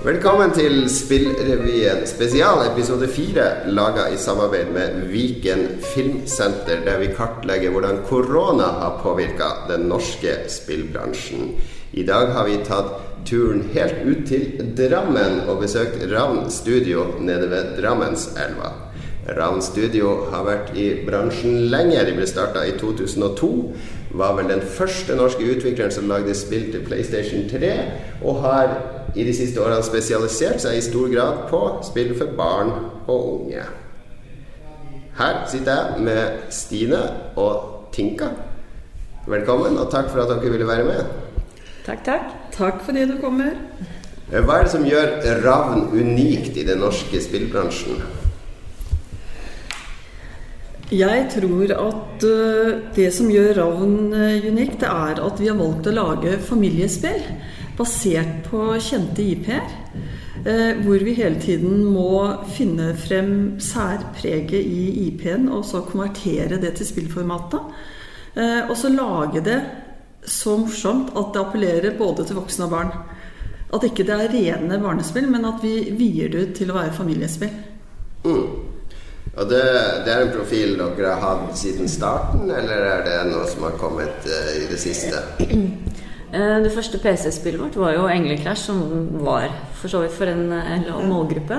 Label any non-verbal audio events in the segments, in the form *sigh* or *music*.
Velkommen til Spillrevyen spesial, episode fire, laga i samarbeid med Viken Filmsenter, der vi kartlegger hvordan korona har påvirka den norske spillbransjen. I dag har vi tatt turen helt ut til Drammen og besøkt Ravn Studio nede ved Drammenselva. Ravn Studio har vært i bransjen lenge. De ble starta i 2002. Var vel den første norske utvikleren som lagde spill til PlayStation 3, og har i de siste årene spesialisert seg i stor grad på spill for barn og unge. Her sitter jeg med Stine og Tinka. Velkommen, og takk for at dere ville være med. Takk, takk. Takk for det du kommer. Hva er det som gjør Ravn unikt i den norske spillbransjen? Jeg tror at uh, det som gjør Ravn uh, unikt, det er at vi har valgt å lage familiespill basert på kjente IP-er. Uh, hvor vi hele tiden må finne frem særpreget i IP-en og så konvertere det til spillformatet. og så lage det så morsomt at det appellerer både til voksne og barn. At ikke det er rene barnespill, men at vi vier det ut til å være familiespill. Mm. Og det, det, er en profil dere har hatt siden starten, eller er det noe som har kommet uh, i det siste? *clears throat* Det første PC-spillet vårt var jo Englecrash, som var for så vidt for en, en målgruppe.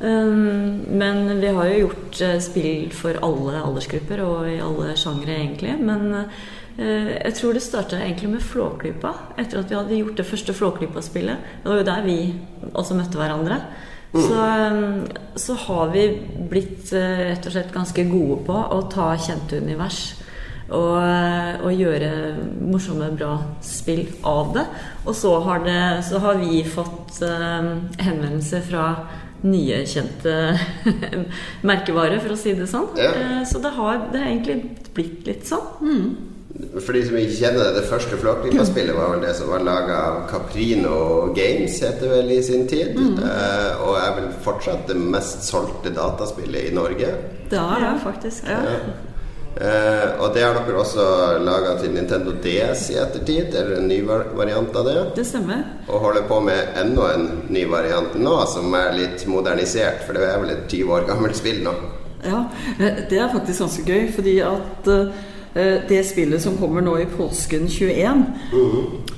Um, men vi har jo gjort uh, spill for alle aldersgrupper og i alle sjangre, egentlig. Men jeg tror det starta egentlig med Flåklypa, etter at vi hadde gjort det første Flåklypa-spillet. Det var jo der vi også møtte hverandre. Så, um, så, har vi blitt rett og slett ganske gode på å ta kjente univers og, og gjøre morsomme, bra spill av det. Og så har, det, så har vi fått uh, henvendelser fra nye, kjente *laughs* merkevarer, for å si det sånn. Ja. Uh, så det har, det har, egentlig blitt litt sånn. Mm. For de som ikke kjenner det, det første Flåklypa-spillet var vel det som var laga av Caprino Games, heter det vel i sin tid. Mm. Uh, og er vel fortsatt det mest solgte dataspillet i Norge. Det er det, faktisk. Ja. ja. Uh, og det har dere også laga til Nintendo DS i ettertid, eller en ny variant av det? Det stemmer. Og holder på med enda en ny variant nå, som er litt modernisert, for det er vel et 20 år gammelt spill nå? Ja, eh, det er faktisk ganske gøy, fordi at uh, det spillet som kommer nå i påsken 21, mm.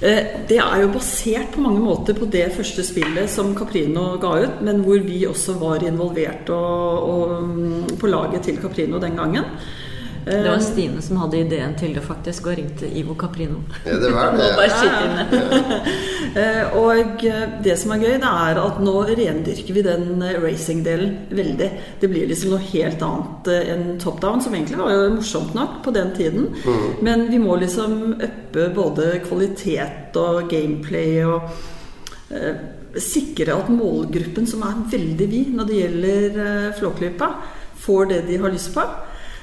det er jo basert på mange måter på det første spillet som Caprino ga ut, men hvor vi også var involvert og, og, mm, på laget til Caprino den gangen. Det var Stine som hadde ideen til det, faktisk, og ringte Ivo Caprino. Ja, det var det. Ja. *laughs* og *laughs* det som er gøy, det er at nå rendyrker vi den racing-delen veldig. Det blir liksom noe helt annet enn top down, som egentlig var jo morsomt nok på den tiden. Mm. Men vi må liksom uppe både kvalitet og gameplay og eh, sikre at målgruppen, som er veldig vid når det gjelder eh, Flåklypa, får det de har lyst på.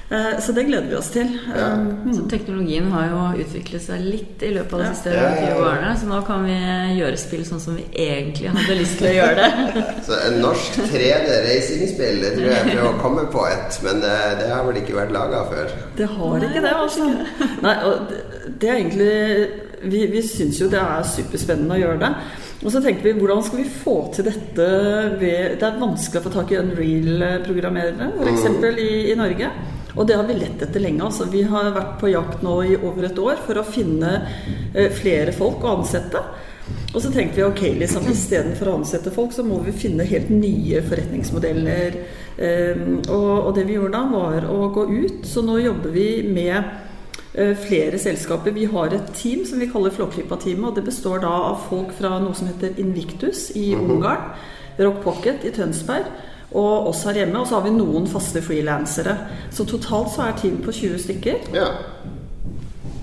Eh, så det gleder vi oss til. Ja. Mm. Så teknologien har jo utviklet seg litt i løpet av de siste ja, 20 årene. Så nå kan vi gjøre spill sånn som vi egentlig hadde lyst til å gjøre det. *laughs* så en norsk 3D-racingspill, det tror jeg prøver å komme på et, men det, det har vel ikke vært laga før? Det har ikke det, altså. Nei, og det, det er egentlig Vi, vi syns jo det er superspennende å gjøre det. Og så tenkte vi hvordan skal vi få til dette ved Det er vanskelig å få tak i Unreal-programmerere, f.eks. Mm. I, i Norge. Og det har vi lett etter lenge. Altså. Vi har vært på jakt nå i over et år for å finne eh, flere folk å ansette. Og så tenkte vi ok, liksom, istedenfor å ansette folk, så må vi finne helt nye forretningsmodeller. Eh, og, det vi gjorde da, var å gå ut. Så nå jobber vi med eh, flere selskaper. Vi har et team som vi kaller Flåklypa-teamet. Og det består da av folk fra noe som heter Invictus i mhm. Ungarn. Rock Pocket i Tønsberg og oss her hjemme. Og så har vi noen faste frilansere. Så totalt så er teamet på 20 stykker. Ja.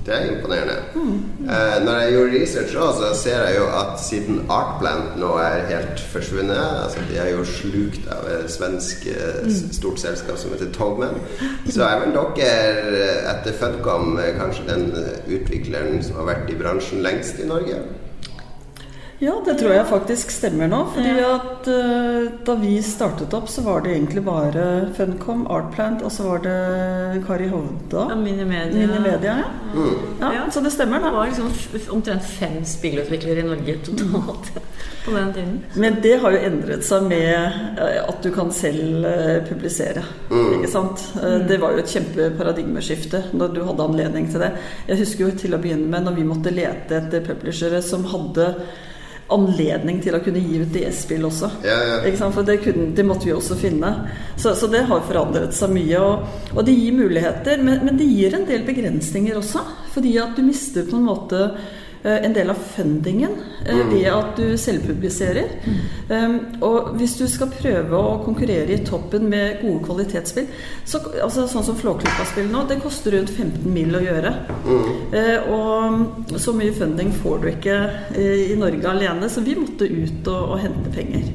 Det er imponerende. Mm. Eh, når jeg gjorde research, også, så ser jeg jo at siden Artplant nå er helt forsvunnet altså De er jo slukt av et svensk eh, mm. stort selskap som heter Togman. Så er vel dere eh, etter Funcom eh, kanskje den utvikleren som har vært i bransjen lengst i Norge? Ja, det tror jeg faktisk stemmer nå. fordi at uh, Da vi startet opp, så var det egentlig bare Funcom, Artplant, og så var det Kari Hovda. Ja, Minimedia. Minimedia ja. Mm. ja. Så det stemmer, da. Det var liksom omtrent fem spillutviklere i Norge totalt. *laughs* på den tiden. Men det har jo endret seg med eh, at du kan selv eh, publisere. Mm. Ikke sant? Mm. Det var jo et kjempeparadigmeskifte når du hadde anledning til det. Jeg husker jo til å begynne med når vi måtte lete etter publishere som hadde anledning til å kunne gi ut DS-spill også. Ja, ja. For det, kunne, det måtte vi også finne. Så, så det har forandret seg mye. Og, og det gir muligheter, men, men det gir en del begrensninger også. Fordi at du mister på en måte en del av fundingen eh, ved at du selvpubliserer. Um, og hvis du skal prøve å konkurrere i toppen med gode kvalitetsspill, så, altså sånn som Flåklypa-spill nå, det koster rundt 15 mill. å gjøre. Eh, og så mye funding får du ikke eh, i Norge alene, så vi måtte ut og, og hente penger.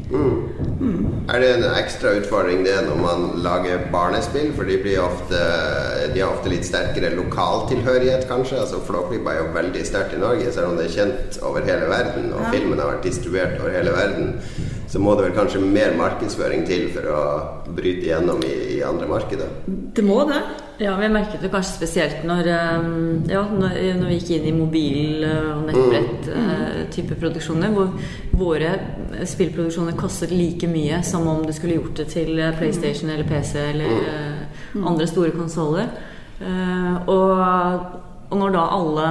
Er det en ekstra utfordring det når man lager barnespill? For de, blir ofte, de har ofte litt sterkere lokaltilhørighet, kanskje. Altså Flåklypa er jo veldig sterkt i Norge, selv om det er kjent over hele verden, og filmen har vært distribuert over hele verden. Så må det vel kanskje mer markedsføring til for å bryte igjennom i, i andre markeder? Det må det. Ja, vi merket det kanskje spesielt når, eh, ja, når, når vi gikk inn i mobil- og nettbrett-type produksjoner, hvor våre spillproduksjoner kostet like mye som om du skulle gjort det til eh, PlayStation eller PC eller mm. andre store konsoller. Eh, og, og når da alle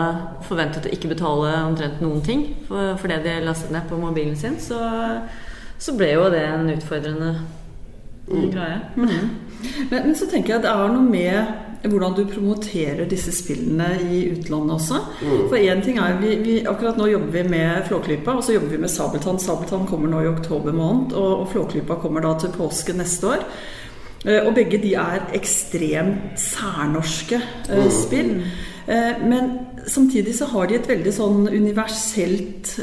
forventet å ikke betale omtrent noen ting for, for det de lastet ned på mobilen sin, så, så ble jo det en utfordrende greie. *laughs* Men, men så tenker jeg at det er noe med hvordan du promoterer disse spillene i utlandet også. For én ting er vi, vi, Akkurat nå jobber vi med Flåklypa, og så jobber vi med Sabeltann. Sabeltann kommer nå i oktober måned, og, og Flåklypa kommer da til påske neste år. Eh, Og begge de er ekstremt særnorske eh, spill. Eh, men samtidig så har de et veldig sånn universelt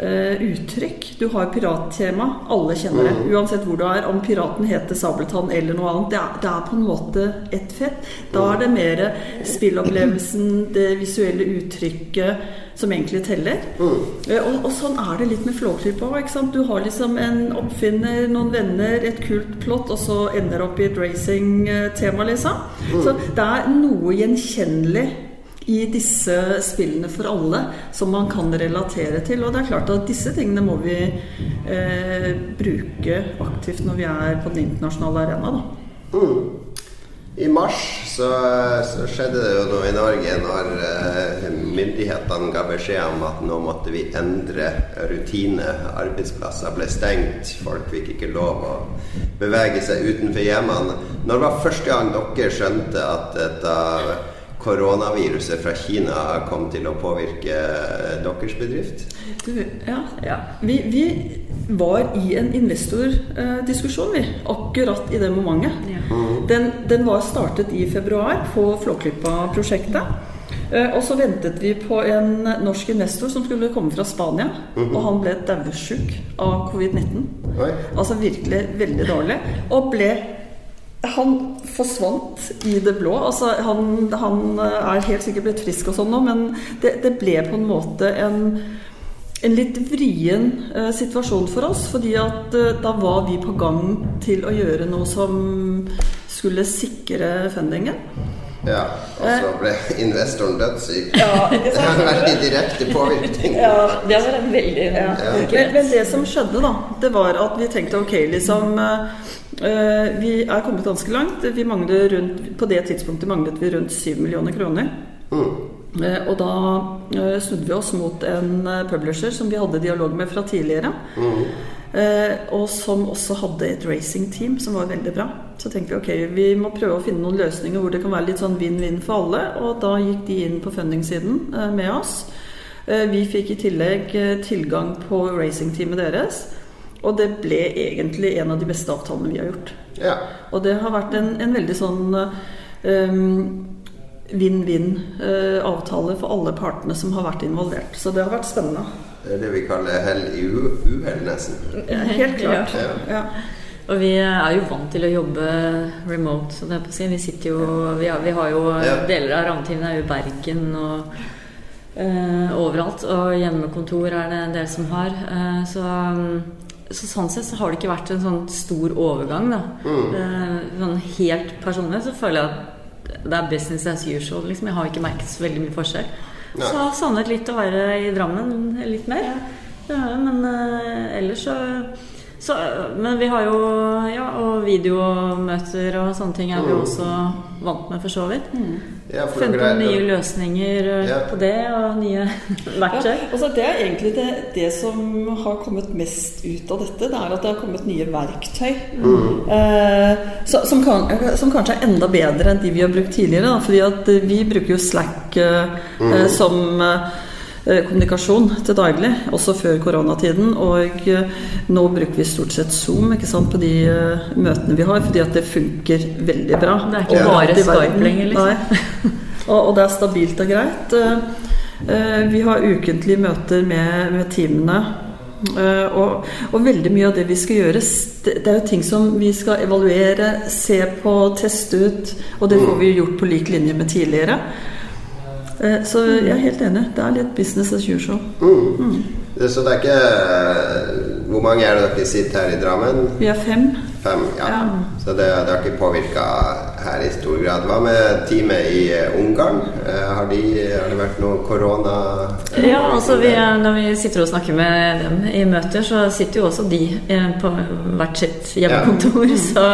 eh, eh, uttrykk. Du har pirattema. Alle kjenner det. Uansett hvor du er. Om piraten heter Sabeltann eller noe annet. Det er, det er på en måte ett fett. Da er det mer spillopplevelsen, det visuelle uttrykket, som egentlig teller. Eh, Og, og sånn er det litt med Flåklypa òg. Du har liksom en oppfinner, noen venner, et kult plott, og så ender opp i et racing-tema, liksom. Så det er noe gjenkjennelig i disse spillene for alle som man kan relatere til. Og det er klart at disse tingene må vi eh, bruke aktivt når vi er på den internasjonale arena, da. I mars så, så skjedde det jo noe i Norge når eh, myndighetene ga beskjed om at nå måtte vi endre rutine. Arbeidsplasser ble stengt, folk fikk ikke lov å bevege seg utenfor hjemmene. Når var første gang dere skjønte at dette koronaviruset fra Kina kom til å påvirke deres bedrift? Du, ja. Ja. Vi, vi var i en investordiskusjon, vi, akkurat i det momentet. Ja. Den, den var startet i februar på Flåklypa-prosjektet. Eh, Og så ventet vi på en norsk investor som skulle komme fra Spania. Og han ble daudsjuk av covid-19. Altså virkelig veldig dårlig. Og ble han forsvant i det blå. Altså, han, han er helt sikkert blitt frisk og sånn nå, men det, det ble på en måte en, en litt vrien eh, situasjon for oss. Fordi at eh, da var vi på gang til å gjøre noe som skulle sikre fundingen. Ja, og så ble investoren dødssyk. Ja, Det har vært i direkte påvirkning. Ja, Det var en veldig Ja. Men, men det som skjedde, da, det var at vi tenkte ok, liksom eh, Vi er kommet ganske langt. Vi rundt, på det tidspunktet manglet vi rundt 7 millioner kroner. Mm. og da eh, snudde vi oss mot en eh, publisher som vi hadde dialog med fra tidligere. Mm. og som også hadde et racingteam som var veldig bra. Så tenkte vi ok, vi må prøve å finne noen løsninger hvor det kan være litt sånn vinn-vinn for alle. Og da gikk de inn på funding-siden eh, med oss. Eh, vi fikk i tillegg eh, tilgang på racingteamet deres. Og det ble egentlig en av de beste avtalene vi har gjort. Ja. Og det har vært en, en veldig sånn eh, vinn-vinn-avtale for alle partene som har vært involvert. Så det har vært spennende. Det er det vi kaller hell i uhell, nesten. Helt klart. Ja. Ja. Og vi er jo vant til å jobbe remote. som det er på å si. Vi sitter jo Vi har, vi har jo Ja. Deler av rammetiden er jo i Bergen og uh, overalt. Og hjemmekontor er det en del som har. Uh, så, så sånn sett så har det ikke vært en sånn stor overgang, da. Mm. sånn helt personlig så føler jeg at det er business as usual. Liksom. Jeg har ikke merket så veldig mye forskjell. Nei. Så jeg har savnet litt å være i Drammen litt mer. Ja, men uh, ellers så, så Men vi har jo ja, og videomøter og sånne ting er vi mm. også vant med, for så vidt. Mm. Ja, Funnet på nye løsninger eh, ja. på det, og nye *laughs* verktøy. Ja, altså det er egentlig det, det, som har kommet mest ut av dette. Det er at det har kommet nye verktøy. Mm. Eh, så, som, kan, som, kanskje er enda bedre enn de vi har brukt tidligere. Da, fordi at vi bruker jo Slack eh, mm. Eh, som Eh, kommunikasjon til daglig, også før koronatiden. Og eh, nå bruker vi stort sett Zoom ikke sant, på de uh, møtene vi har, fordi at det funker veldig bra. Det er ikke bare Skype lenger, liksom. *laughs* og, og, det er stabilt og greit. Vi har ukentlige møter med, med teamene. Og, og, veldig mye av det vi skal gjøre, det, det, er jo ting som vi skal evaluere, se på, teste ut. Og det får vi gjort på lik linje med tidligere. Eh, så jeg er helt enig. Det er litt business as usual. Mm. Mm. Så det er ikke eh, Hvor mange er det dere sitter her i Drammen? Vi er fem. Fem, ja. ja. Så det, det har ikke påvirka her i stor grad. Hva med teamet i eh, Ungarn? Har, de, har det vært noe korona? Ja, altså vi, når vi sitter og snakker med dem i møter, så sitter jo også de på hvert sitt hjemmekontor. Ja. Så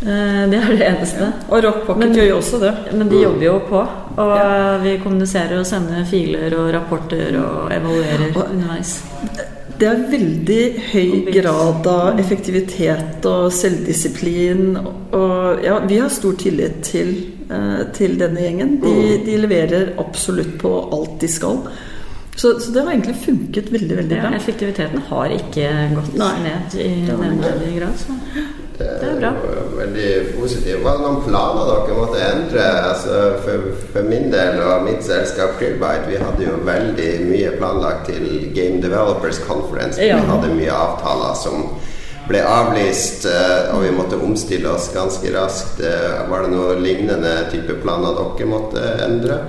det er det eneste. Og Rock Pocket gjør jo også det. Men de jobber jo på. Og ja. vi kommuniserer og sender filer og rapporter og evaluerer og underveis. Det er veldig høy grad av effektivitet og selvdisiplin. Og ja, vi har stor tillit til, eh, til denne gjengen. De, mm. de, leverer absolutt på alt de skal. Så, så, det har egentlig funket veldig veldig bra. Ja, effektiviteten har ikke gått Nei. ned i nevneverdig grad. Så. Det, det er bra. veldig positivt. Hva det noen planer dere måtte endre? Altså, for, for, min del og mitt selskap Krillbite, vi hadde jo veldig mye planlagt til Game Developers Conference. Ja. Vi hadde mye avtaler som ble avlyst, eh, og vi måtte omstille oss ganske raskt. Eh, var det noe lignende type planer dere måtte endre?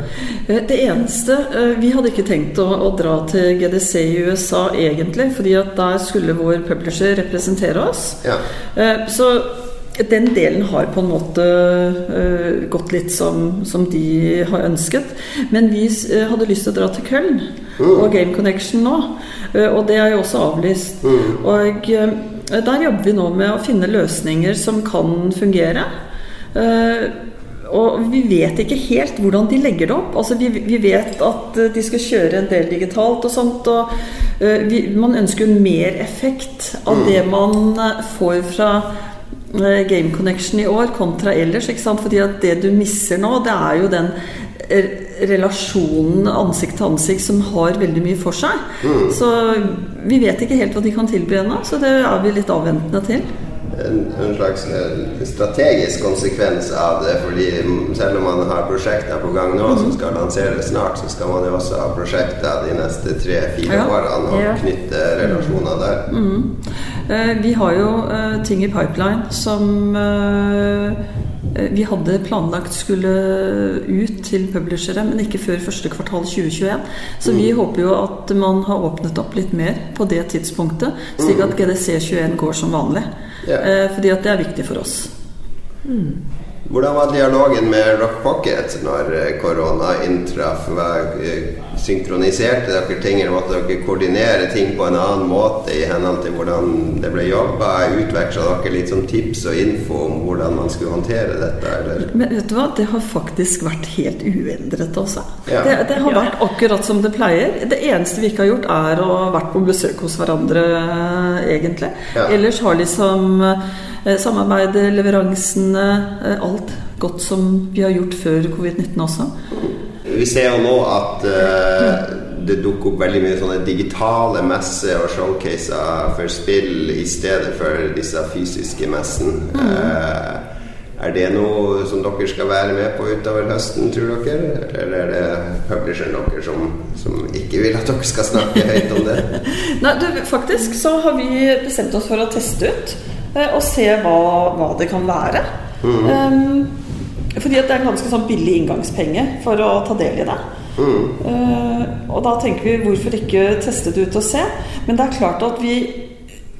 Eh, det eneste Vi hadde ikke tenkt å, å dra til GDC i USA egentlig, fordi at der skulle vår publisher representere oss. Ja. Så den delen har på en måte uh, gått litt som, som, de har ønsket. Men vi uh, hadde lyst til å dra til Köln mm. og Game Connection nå. Uh, og det er jo også avlyst. Mm. Og der jobber vi nå med å finne løsninger som kan fungere. Og vi vet ikke helt hvordan de legger det opp. Altså vi, vi vet at de skal kjøre en del digitalt og sånt. Og vi, man ønsker jo mer effekt av mm. det man får fra Eh, Game Connection i år kontra ellers. Fordi at det du misser nå, det er jo den eh, relasjonen ansikt til ansikt som har veldig mye for seg. Mm. Så vi vet ikke helt hva de kan tilby ennå, så det er vi litt avventende til. En, en, slags eh, strategisk konsekvens av det. fordi selv om man har prosjekter på gang nå mm. som skal lanseres snart, så skal man jo også ha prosjekter de neste tre-fire ja. årene og ja. knytte relasjoner der. Mm. Eh, vi har jo eh, ting i pipeline som eh, vi hadde planlagt skulle ut til publishere, men ikke før første kvartal 2021. Så vi mm. håper jo at man har åpnet opp litt mer på det tidspunktet, slik at GDC21 går som vanlig. Yeah. Fordi at det er viktig for oss. Mm. Hvordan var dialogen med Rock Pocket når korona inntraff? Synkroniserte dere ting, eller måtte dere koordinere ting på en annen måte i henhold til hvordan det ble jobba? Utveksla dere litt sånn tips og info om hvordan man skulle håndtere dette? Eller? Men vet du hva, det har faktisk vært helt uendret også. Ja. Det, det, har vært akkurat som det pleier. Det eneste vi ikke har gjort, er å vært på besøk hos hverandre, egentlig. Ja. Ellers har liksom eh, samarbeidet, leveransene, eh, alt godt som vi har gjort før covid-19 også. Vi ser jo nå at uh, det dukker opp veldig mye sånne digitale messer og showcaser for spill i stedet for disse fysiske messene. Mm. Uh, er det noe som dere skal være med på utover høsten, tror dere? Eller er det publisheren deres som, som, ikke vil at dere skal snakke høyt om det? *laughs* Nei, du, faktisk så har vi bestemt oss for å teste ut og se hva, hva det kan være. Mm. Um, fordi at det er en ganske sånn billig inngangspenge for å ta del i det. Mm. Uh, og da tenker vi hvorfor ikke teste det ut og se. Men det er klart at vi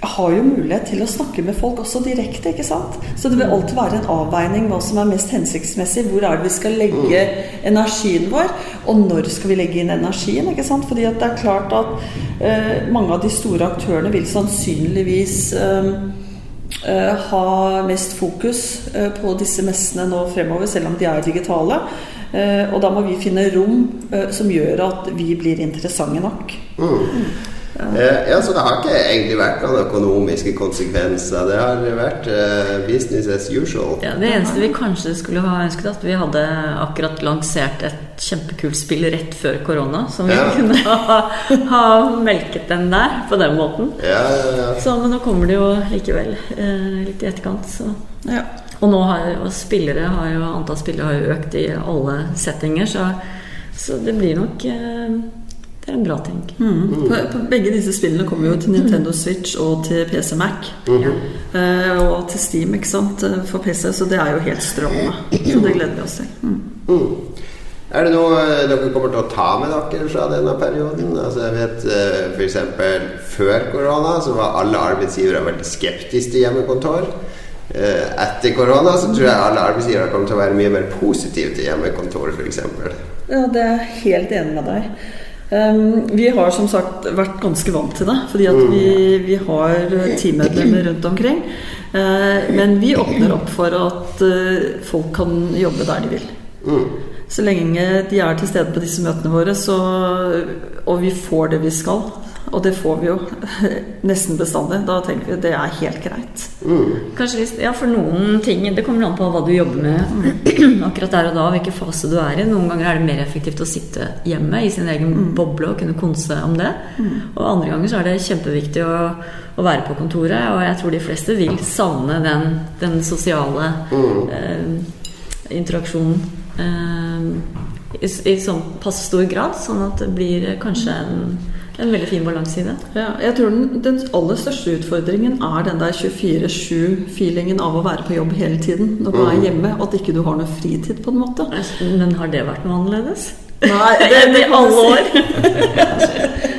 har jo mulighet til å snakke med folk også direkte, ikke sant? Så det vil alltid være en avveining hva som er mest hensiktsmessig. Hvor er det vi skal legge energien vår, og når skal vi legge inn energien? ikke sant? Fordi at det er klart at uh, mange av de store aktørene vil sannsynligvis eh, eh, ha mest fokus eh, på disse messene nå fremover, selv om de er digitale. Eh, og da må vi finne rom eh, som gjør at vi blir interessante nok. Mm. Eh, ja, så det har ikke egentlig vært noen økonomiske konsekvenser. Det har vært uh, business as usual. Ja, Det eneste vi kanskje skulle ha ønsket, at vi hadde akkurat lansert et kjempekult spill rett før korona. som vi ja. *laughs* kunne ha, ha, melket den der på den måten. Ja, ja, så, men nå kommer det jo likevel uh, litt i etterkant, så Og nå har og spillere har jo, antall spillere har jo økt i alle settinger, så, så det blir nok uh, det er en bra ting. Mm. På, på begge disse spillene kommer jo til Nintendo Switch og til PC Mac. Mm -hmm. og til Steam ikke sant, eh, for PC, så det er jo helt strålende. Så det gleder vi oss til. Mm. mm. Er det noe eh, dere kommer til å ta med dere fra denne perioden? Altså jeg vet F.eks. før korona så var alle arbeidsgivere veldig skeptiske til hjemmekontor. Etter korona så tror jeg alle arbeidsgivere kommer til å være mye mer positive til hjemmekontor f.eks. Ja, det er jeg helt enig med deg. Um, vi har som sagt vært ganske vant til det, fordi at vi, vi har teammedlemmer rundt omkring. Uh, men vi åpner opp for at uh, folk kan jobbe der de vil. Mm. Så lenge de er til stede på disse møtene våre, så, og vi får det vi skal, og det får vi jo *laughs* nesten bestandig. Da tenker vi det er helt greit. Mm. Kanskje hvis, ja, For noen ting Det kommer an på hva du jobber med *clears throat* akkurat der og da, hvilken fase du er i. Noen ganger er det mer effektivt å sitte hjemme i sin egen mm. boble og kunne konse om det. Mm. Og andre ganger så er det kjempeviktig å, å, være på kontoret. Og jeg tror de fleste vil savne den, den sosiale mm. eh, interaksjonen. Eh, i, i sånn passe stor grad, sånn at det blir kanskje en en veldig fin balanse i det. Ja, jeg tror den, den, aller største utfordringen er den der 24-7-feelingen av å være på jobb hele tiden når du mm. er hjemme, og at ikke du har noe fritid, på en måte. Men har det vært noe annerledes? Nei, det, *laughs* det, i alle år. *laughs*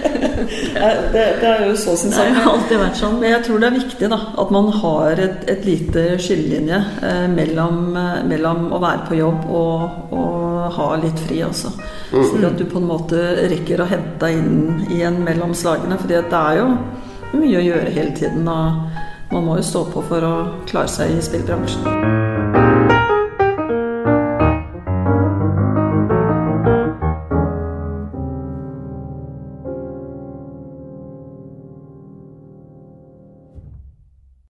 det, det, er jo så sin sak. Det har alltid vært sånn. Men jeg tror det er viktig da, at man har et, et lite skillelinje eh, mellom, eh, mellom, å være på jobb og, og ha litt fri også. Mm. Slik at du på en måte rekker å hente deg inn igjen mellom slagene. fordi det er jo mye å gjøre hele tiden. Og man må jo stå på for å klare seg i spillbransjen.